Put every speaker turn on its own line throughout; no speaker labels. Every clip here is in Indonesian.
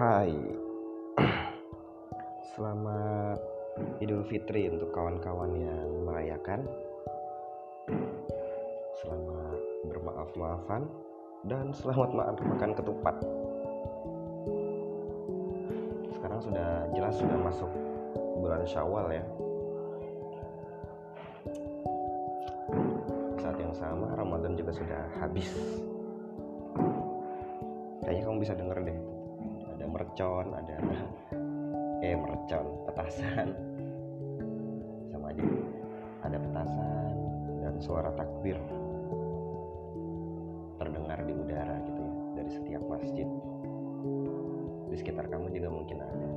Hai. Selamat Idul Fitri untuk kawan-kawan yang merayakan. Selamat bermaaf-maafan Dan selamat makan ketupat. Sekarang sudah jelas sudah masuk bulan syawal ya. Saat yang sama Ramadan juga sudah habis. Kayaknya kamu bisa denger deh mercon, ada eh mercon, petasan. Sama aja. Ada petasan dan suara takbir terdengar di udara gitu ya dari setiap masjid. Di sekitar kamu juga mungkin ada.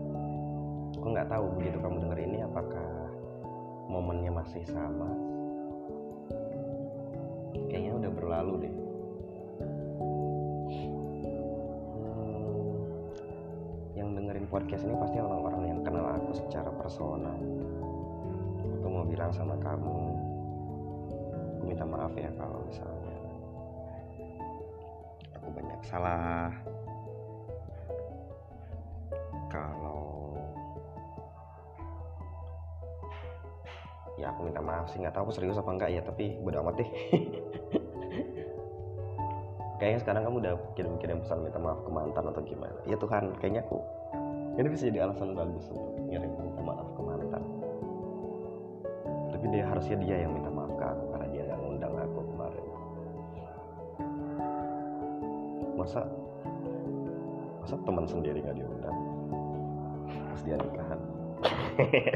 Aku nggak tahu begitu kamu dengar ini apakah momennya masih sama? Kayaknya udah berlalu deh podcast ini pasti orang-orang yang kenal aku secara personal. Aku mau bilang sama kamu aku minta maaf ya kalau misalnya aku banyak salah. Kalau ya aku minta maaf sih nggak tahu aku serius apa enggak ya tapi bodo amat deh. Kayaknya sekarang kamu udah kirim-kirim pesan minta maaf ke mantan atau gimana? Ya Tuhan kayaknya aku ini bisa jadi alasan bagus untuk ngirim minta maaf ke mantan. Tapi dia harusnya dia yang minta maaf ke aku karena dia nggak ngundang aku kemarin. Masa masa teman sendiri nggak diundang? Pas dia nikahan.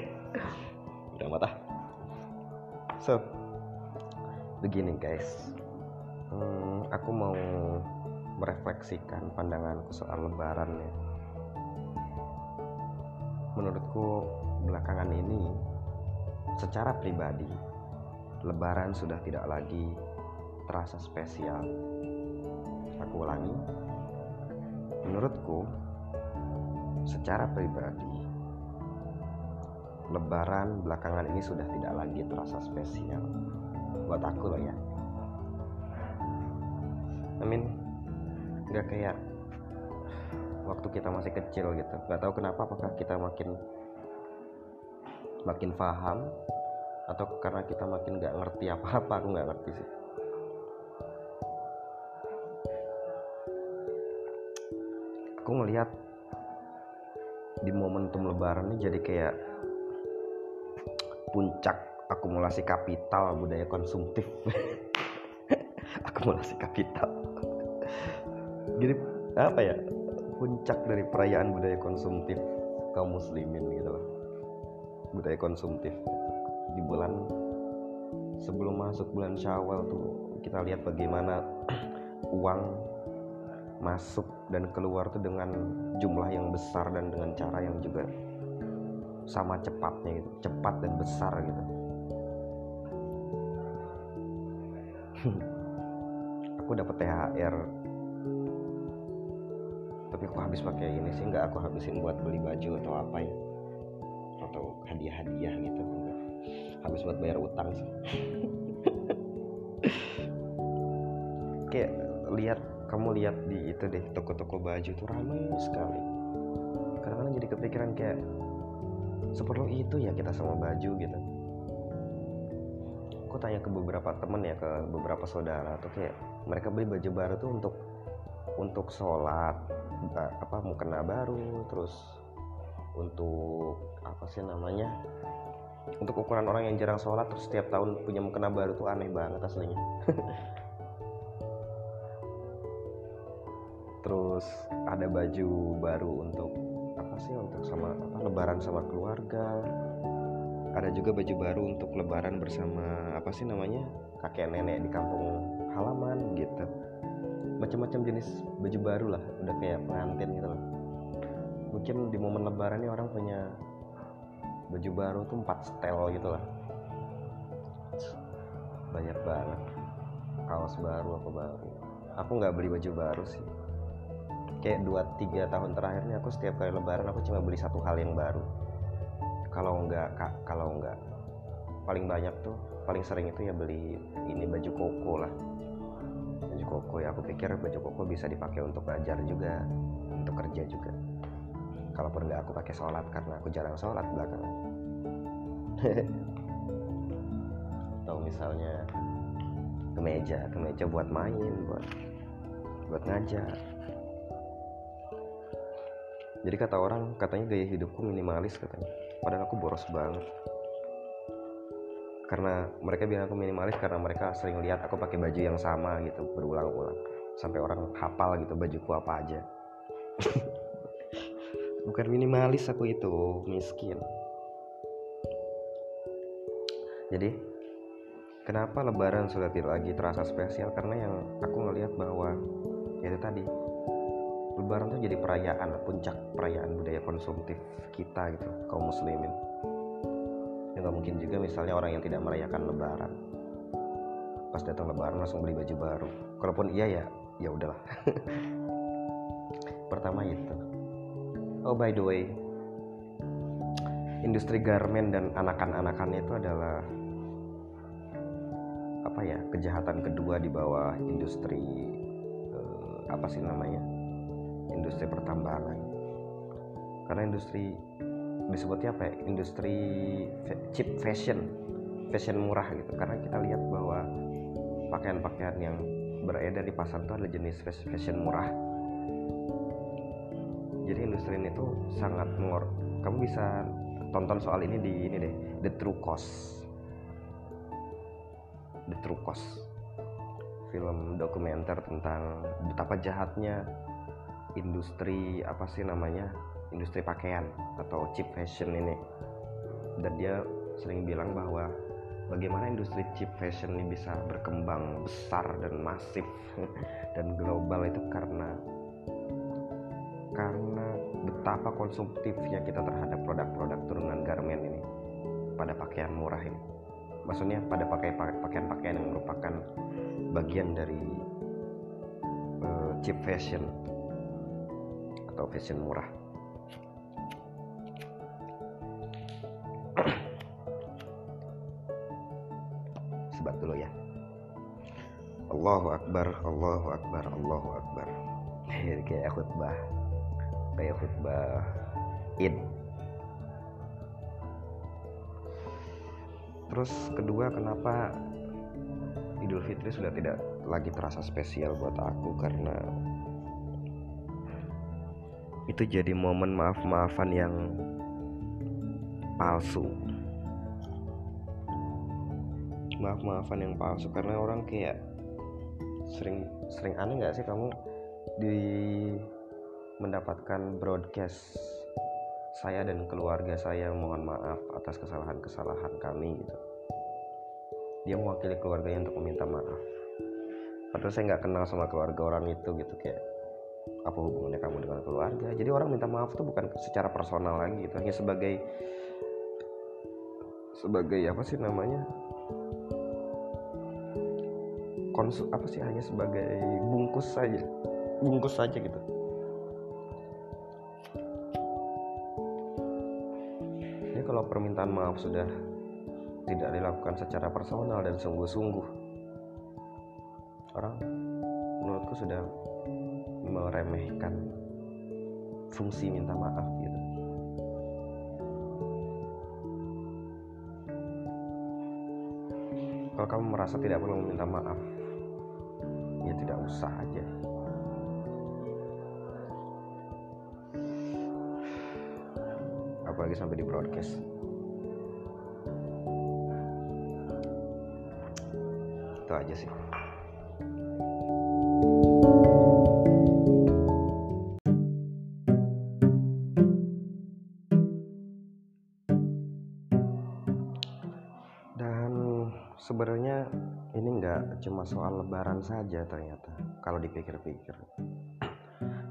Udah mata. So begini guys. Hmm, aku mau merefleksikan pandanganku soal lebaran ya menurutku belakangan ini secara pribadi lebaran sudah tidak lagi terasa spesial. Aku ulangi menurutku secara pribadi lebaran belakangan ini sudah tidak lagi terasa spesial. Buat aku loh ya. I mean nggak kayak waktu kita masih kecil gitu. Nggak tahu kenapa apakah kita makin makin paham atau karena kita makin nggak ngerti apa-apa aku nggak ngerti sih. Aku ngelihat di momentum lebaran ini jadi kayak puncak akumulasi kapital budaya konsumtif. Akumulasi kapital. Jadi apa ya puncak dari perayaan budaya konsumtif kaum muslimin gitu loh. Budaya konsumtif. Di bulan sebelum masuk bulan syawal tuh kita lihat bagaimana uang masuk dan keluar tuh dengan jumlah yang besar dan dengan cara yang juga sama cepatnya gitu. Cepat dan besar gitu. Aku dapat THR aku habis pakai ini sih nggak aku habisin buat beli baju atau apa ya. Atau hadiah-hadiah gitu habis buat bayar utang sih. Kayak lihat kamu lihat di itu deh toko-toko baju tuh ramai sekali. Kadang-kadang jadi kepikiran kayak seperlu itu ya kita sama baju gitu. Aku tanya ke beberapa temen ya ke beberapa saudara tuh kayak mereka beli baju baru tuh untuk untuk sholat apa mukena baru terus untuk apa sih namanya untuk ukuran orang yang jarang sholat terus setiap tahun punya mukena baru tuh aneh banget aslinya. Terus ada baju baru untuk apa sih untuk sama apa lebaran sama keluarga. Ada juga baju baru untuk lebaran bersama apa sih namanya kakek nenek di kampung halaman gitu macam-macam jenis baju baru lah udah kayak pengantin gitu loh mungkin di momen lebaran ini orang punya baju baru tuh empat setel gitu lah. Banyak banget. Kaos baru apa baru. Aku nggak beli baju baru sih. Kayak 2-3 tahun terakhir ini aku setiap kali lebaran aku cuma beli satu hal yang baru. Kalau nggak kalau nggak paling banyak tuh paling sering itu ya beli ini baju koko lah baju koko ya. Aku pikir baju koko bisa dipakai untuk belajar juga untuk kerja juga. Kalaupun nggak aku pakai sholat karena aku jarang sholat belakangan. Atau misalnya kemeja kemeja buat main buat buat ngajak jadi kata orang katanya gaya hidupku minimalis katanya. Padahal aku boros banget karena mereka bilang aku minimalis karena mereka sering lihat aku pakai baju yang sama gitu berulang-ulang. Sampai orang hafal gitu bajuku apa aja? Bukan minimalis aku itu miskin. Jadi kenapa lebaran sudah tidak lagi terasa spesial? Karena yang aku ngelihat bahwa ya itu tadi lebaran tuh jadi perayaan puncak perayaan budaya konsumtif kita gitu kaum muslimin nggak mungkin juga misalnya orang yang tidak merayakan lebaran. Pas datang lebaran langsung beli baju baru. Kalaupun iya ya ya udahlah. Pertama itu. Oh by the way industri garmen dan anakan-anakannya itu adalah apa ya kejahatan kedua di bawah industri eh, apa sih namanya industri pertambangan. Karena industri disebutnya apa ya? Industri cheap fashion fashion murah gitu. Karena kita lihat bahwa pakaian-pakaian yang beredar di pasar itu adalah jenis fashion murah. Jadi industri ini tuh sangat mengor kamu bisa tonton soal ini di ini deh The True Cost. The True Cost. Film dokumenter tentang betapa jahatnya industri apa sih namanya industri pakaian atau cheap fashion ini. Dan dia sering bilang bahwa bagaimana industri cheap fashion ini bisa berkembang besar dan masif dan global itu karena karena betapa konsumtifnya kita terhadap produk-produk turunan garmen ini pada pakaian murah ini. Maksudnya pada pakai pakaian-pakaian yang merupakan bagian dari uh, cheap fashion atau fashion murah Allahu Akbar Allahu Akbar Allahu Akbar. Kayak khutbah kayak khutbah id. Terus kedua kenapa Idul Fitri sudah tidak lagi terasa spesial buat aku? Karena itu jadi momen maaf-maafan yang palsu. Maaf-maafan yang palsu karena orang kayak sering sering aneh nggak sih kamu di mendapatkan broadcast saya dan keluarga saya mohon maaf atas kesalahan-kesalahan kami gitu? Dia mewakili keluarganya untuk meminta maaf. Padahal saya nggak kenal sama keluarga orang itu gitu kayak apa hubungannya kamu dengan keluarga? Jadi orang minta maaf tuh bukan secara personal lagi gitu hanya sebagai sebagai apa sih namanya konsul apa sih hanya sebagai bungkus saja. Bungkus saja gitu. Ini kalau permintaan maaf sudah tidak dilakukan secara personal dan sungguh-sungguh. Orang menurutku sudah meremehkan fungsi minta maaf gitu. Kalau kamu merasa tidak perlu meminta maaf usah aja. Apalagi sampai di broadcast. Itu aja sih nggak cuma soal lebaran saja ternyata kalau dipikir-pikir.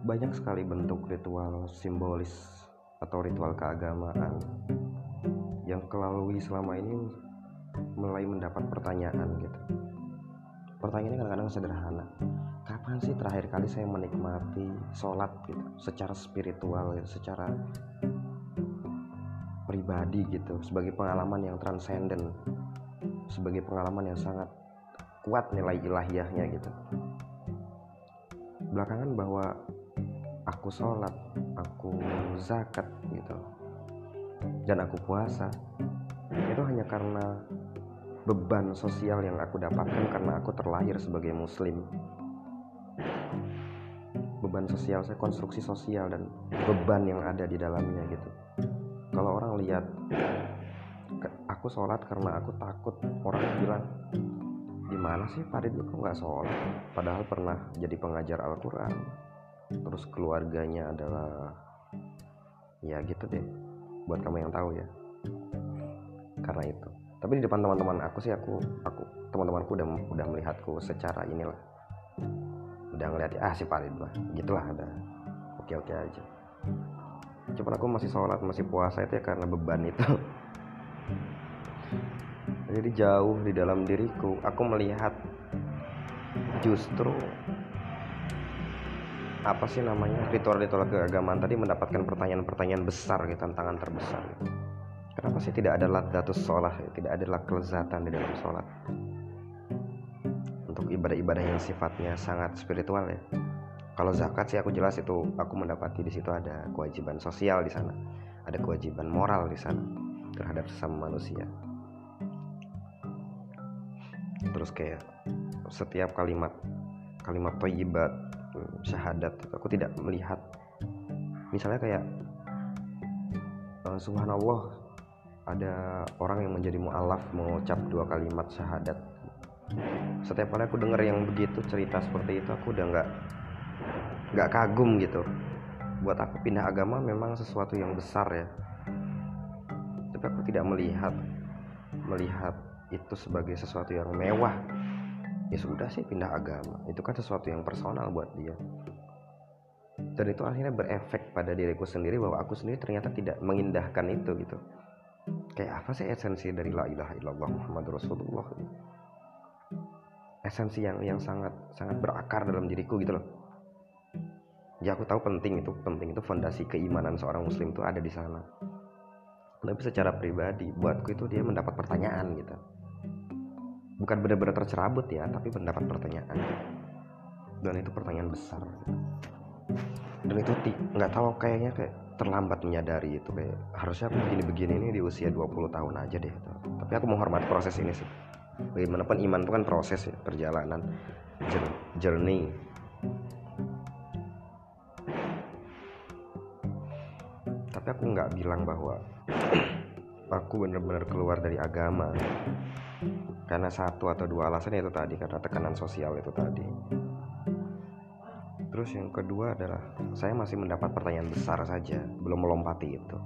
Banyak sekali bentuk ritual simbolis atau ritual keagamaan yang kelalui selama ini mulai mendapat pertanyaan gitu. Pertanyaannya kadang-kadang sederhana. Kapan sih terakhir kali saya menikmati sholat gitu secara spiritual gitu secara pribadi gitu sebagai pengalaman yang transenden sebagai pengalaman yang sangat kuat nilai ilahiyahnya gitu. Belakangan bahwa aku sholat aku zakat gitu dan aku puasa itu hanya karena beban sosial yang aku dapatkan karena aku terlahir sebagai muslim. Beban sosial saya konstruksi sosial dan beban yang ada di dalamnya gitu. Kalau orang lihat aku sholat karena aku takut orang bilang gimana sih Farid kok nggak sholat? Padahal pernah jadi pengajar Al-Quran. Terus keluarganya adalah ya gitu deh. Buat kamu yang tahu ya. Karena itu. Tapi di depan teman-teman aku sih aku aku teman-temanku udah udah melihatku secara inilah. Udah ngeliat ah si Farid lah gitulah ada. Oke oke aja. Cuman aku masih sholat masih puasa itu ya karena beban itu jadi jauh di dalam diriku. Aku melihat justru apa sih namanya ritual-ritual keagamaan tadi mendapatkan pertanyaan-pertanyaan besar gitu tantangan terbesar gitu. kenapa sih tidak ada ladatus sholat tidak ada kelezatan di dalam sholat? Untuk ibadah-ibadah yang sifatnya sangat spiritual ya. Kalau zakat sih aku jelas itu aku mendapati di situ ada kewajiban sosial di sana ada kewajiban moral di sana terhadap sesama manusia terus kayak setiap kalimat kalimat toyibat syahadat aku tidak melihat. Misalnya kayak uh, subhanallah ada orang yang menjadi mualaf mengucap dua kalimat syahadat. Setiap kali aku dengar yang begitu cerita seperti itu aku udah nggak nggak kagum gitu. Buat aku pindah agama memang sesuatu yang besar ya. Tapi aku tidak melihat melihat itu sebagai sesuatu yang mewah. Ya sudah sih pindah agama. Itu kan sesuatu yang personal buat dia. Dan itu akhirnya berefek pada diriku sendiri bahwa aku sendiri ternyata tidak mengindahkan itu gitu. Kayak apa sih esensi dari la ilaha illallah Muhammad Rasulullah? Esensi yang yang sangat sangat berakar dalam diriku gitu loh. Ya aku tahu penting itu penting itu fondasi keimanan seorang muslim itu ada di sana. Tapi secara pribadi buatku itu dia mendapat pertanyaan gitu bukan benar-benar tercerabut ya tapi mendapat pertanyaan. Dan itu pertanyaan besar. Dan itu nggak tahu kayaknya kayak terlambat menyadari itu kayak harusnya aku begini-begini ini di usia 20 tahun aja deh tapi aku menghormati proses ini sih. Bagaimanapun iman itu kan proses ya perjalanan journey. Tapi aku nggak bilang bahwa aku benar-benar keluar dari agama karena satu atau dua alasan itu tadi karena tekanan sosial itu tadi. Terus yang kedua adalah saya masih mendapat pertanyaan besar saja belum melompati itu.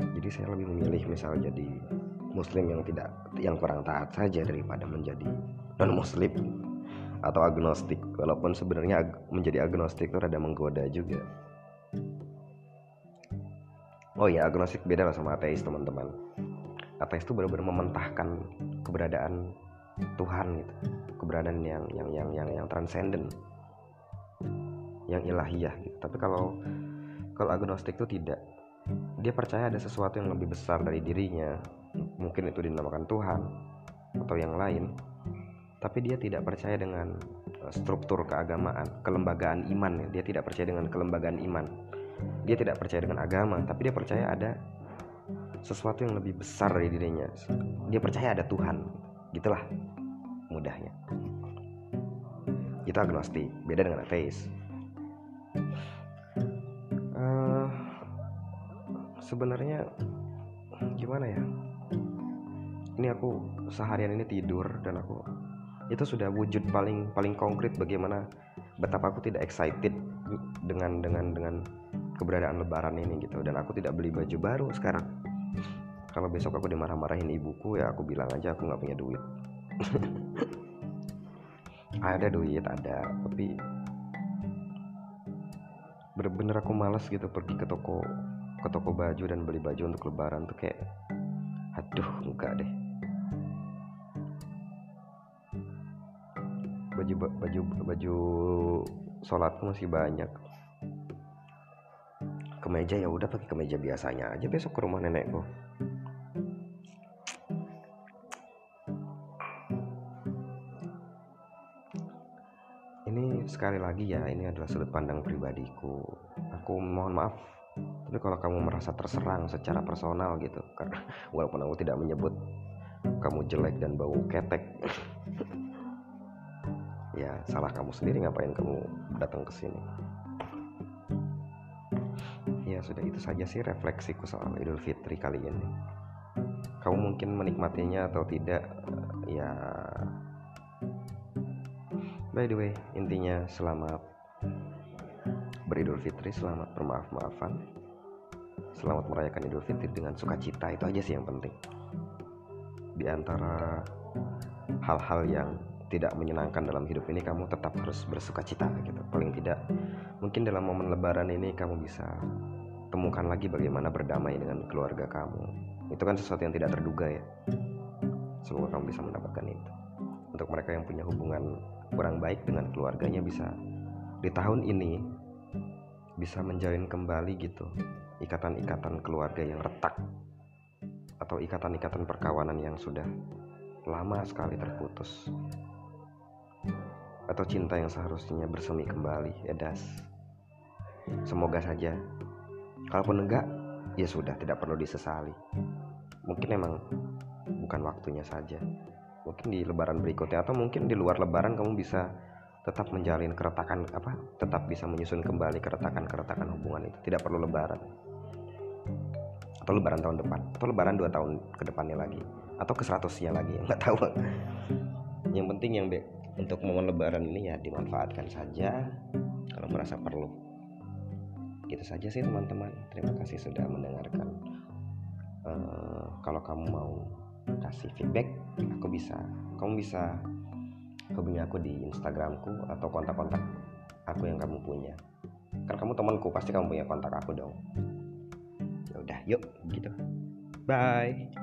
Jadi saya lebih memilih misal jadi muslim yang tidak yang kurang taat saja daripada menjadi non muslim atau agnostik. Walaupun sebenarnya menjadi agnostik itu rada menggoda juga. Oh ya agnostik beda lah sama ateis teman-teman ateis itu benar-benar mementahkan keberadaan Tuhan gitu. Keberadaan yang yang yang yang yang transenden yang ilahiyah gitu. Tapi kalau kalau agnostik itu tidak. Dia percaya ada sesuatu yang lebih besar dari dirinya. Mungkin itu dinamakan Tuhan atau yang lain. Tapi dia tidak percaya dengan eh, struktur keagamaan kelembagaan iman dia tidak percaya dengan kelembagaan iman. Dia tidak percaya dengan agama tapi dia percaya ada sesuatu yang lebih besar dari dirinya. Dia percaya ada Tuhan. Gitulah mudahnya. Itu agnostik. Beda dengan ateis. Uh, sebenarnya gimana ya? Ini aku seharian ini tidur dan aku itu sudah wujud paling paling konkret bagaimana betapa aku tidak excited dengan dengan dengan keberadaan lebaran ini gitu. Dan aku tidak beli baju baru sekarang kalau besok aku dimarah-marahin ibuku ya aku bilang aja aku nggak punya duit. Ada duit ada. Tapi bener-bener aku males gitu pergi ke toko ke toko baju dan beli baju untuk lebaran tuh kayak aduh enggak deh. Baju baju baju sholatku masih banyak. Kemeja ya udah pakai kemeja biasanya aja besok ke rumah nenekku sekali lagi ya ini adalah sudut pandang pribadiku. Aku mohon maaf tapi kalau kamu merasa terserang secara personal gitu karena walaupun aku tidak menyebut kamu jelek dan bau ketek. Ya salah kamu sendiri ngapain kamu datang ke sini? Ya sudah itu saja sih refleksiku soal Idul Fitri kali ini. Kamu mungkin menikmatinya atau tidak ya by the way intinya selamat beridul fitri selamat bermaaf-maafan. Selamat merayakan idul fitri dengan sukacita itu aja sih yang penting. Di antara hal-hal yang tidak menyenangkan dalam hidup ini kamu tetap harus bersuka cita gitu. Paling tidak mungkin dalam momen lebaran ini kamu bisa temukan lagi bagaimana berdamai dengan keluarga kamu. Itu kan sesuatu yang tidak terduga ya. Semoga kamu bisa mendapatkan itu untuk mereka yang punya hubungan kurang baik dengan keluarganya bisa di tahun ini bisa menjalin kembali gitu ikatan-ikatan keluarga yang retak atau ikatan-ikatan perkawanan yang sudah lama sekali terputus atau cinta yang seharusnya bersemi kembali ya das. Semoga saja kalaupun enggak ya sudah tidak perlu disesali. Mungkin emang bukan waktunya saja mungkin di lebaran berikutnya atau mungkin di luar lebaran kamu bisa tetap menjalin keretakan apa tetap bisa menyusun kembali keretakan-keretakan hubungan itu. Tidak perlu lebaran. Atau lebaran tahun depan. Atau lebaran dua tahun ke depannya lagi. Atau ke seratusnya lagi. Nggak tahu. Yang penting yang be untuk momen lebaran ini ya dimanfaatkan saja. Kalau merasa perlu. Itu saja sih teman-teman. Terima kasih sudah mendengarkan. Uh, kalau kamu mau kasih feedback aku bisa kamu bisa hubungi aku di instagramku atau kontak-kontak aku yang kamu punya. Kan kamu temanku pasti kamu punya kontak aku dong. Ya udah yuk gitu. Bye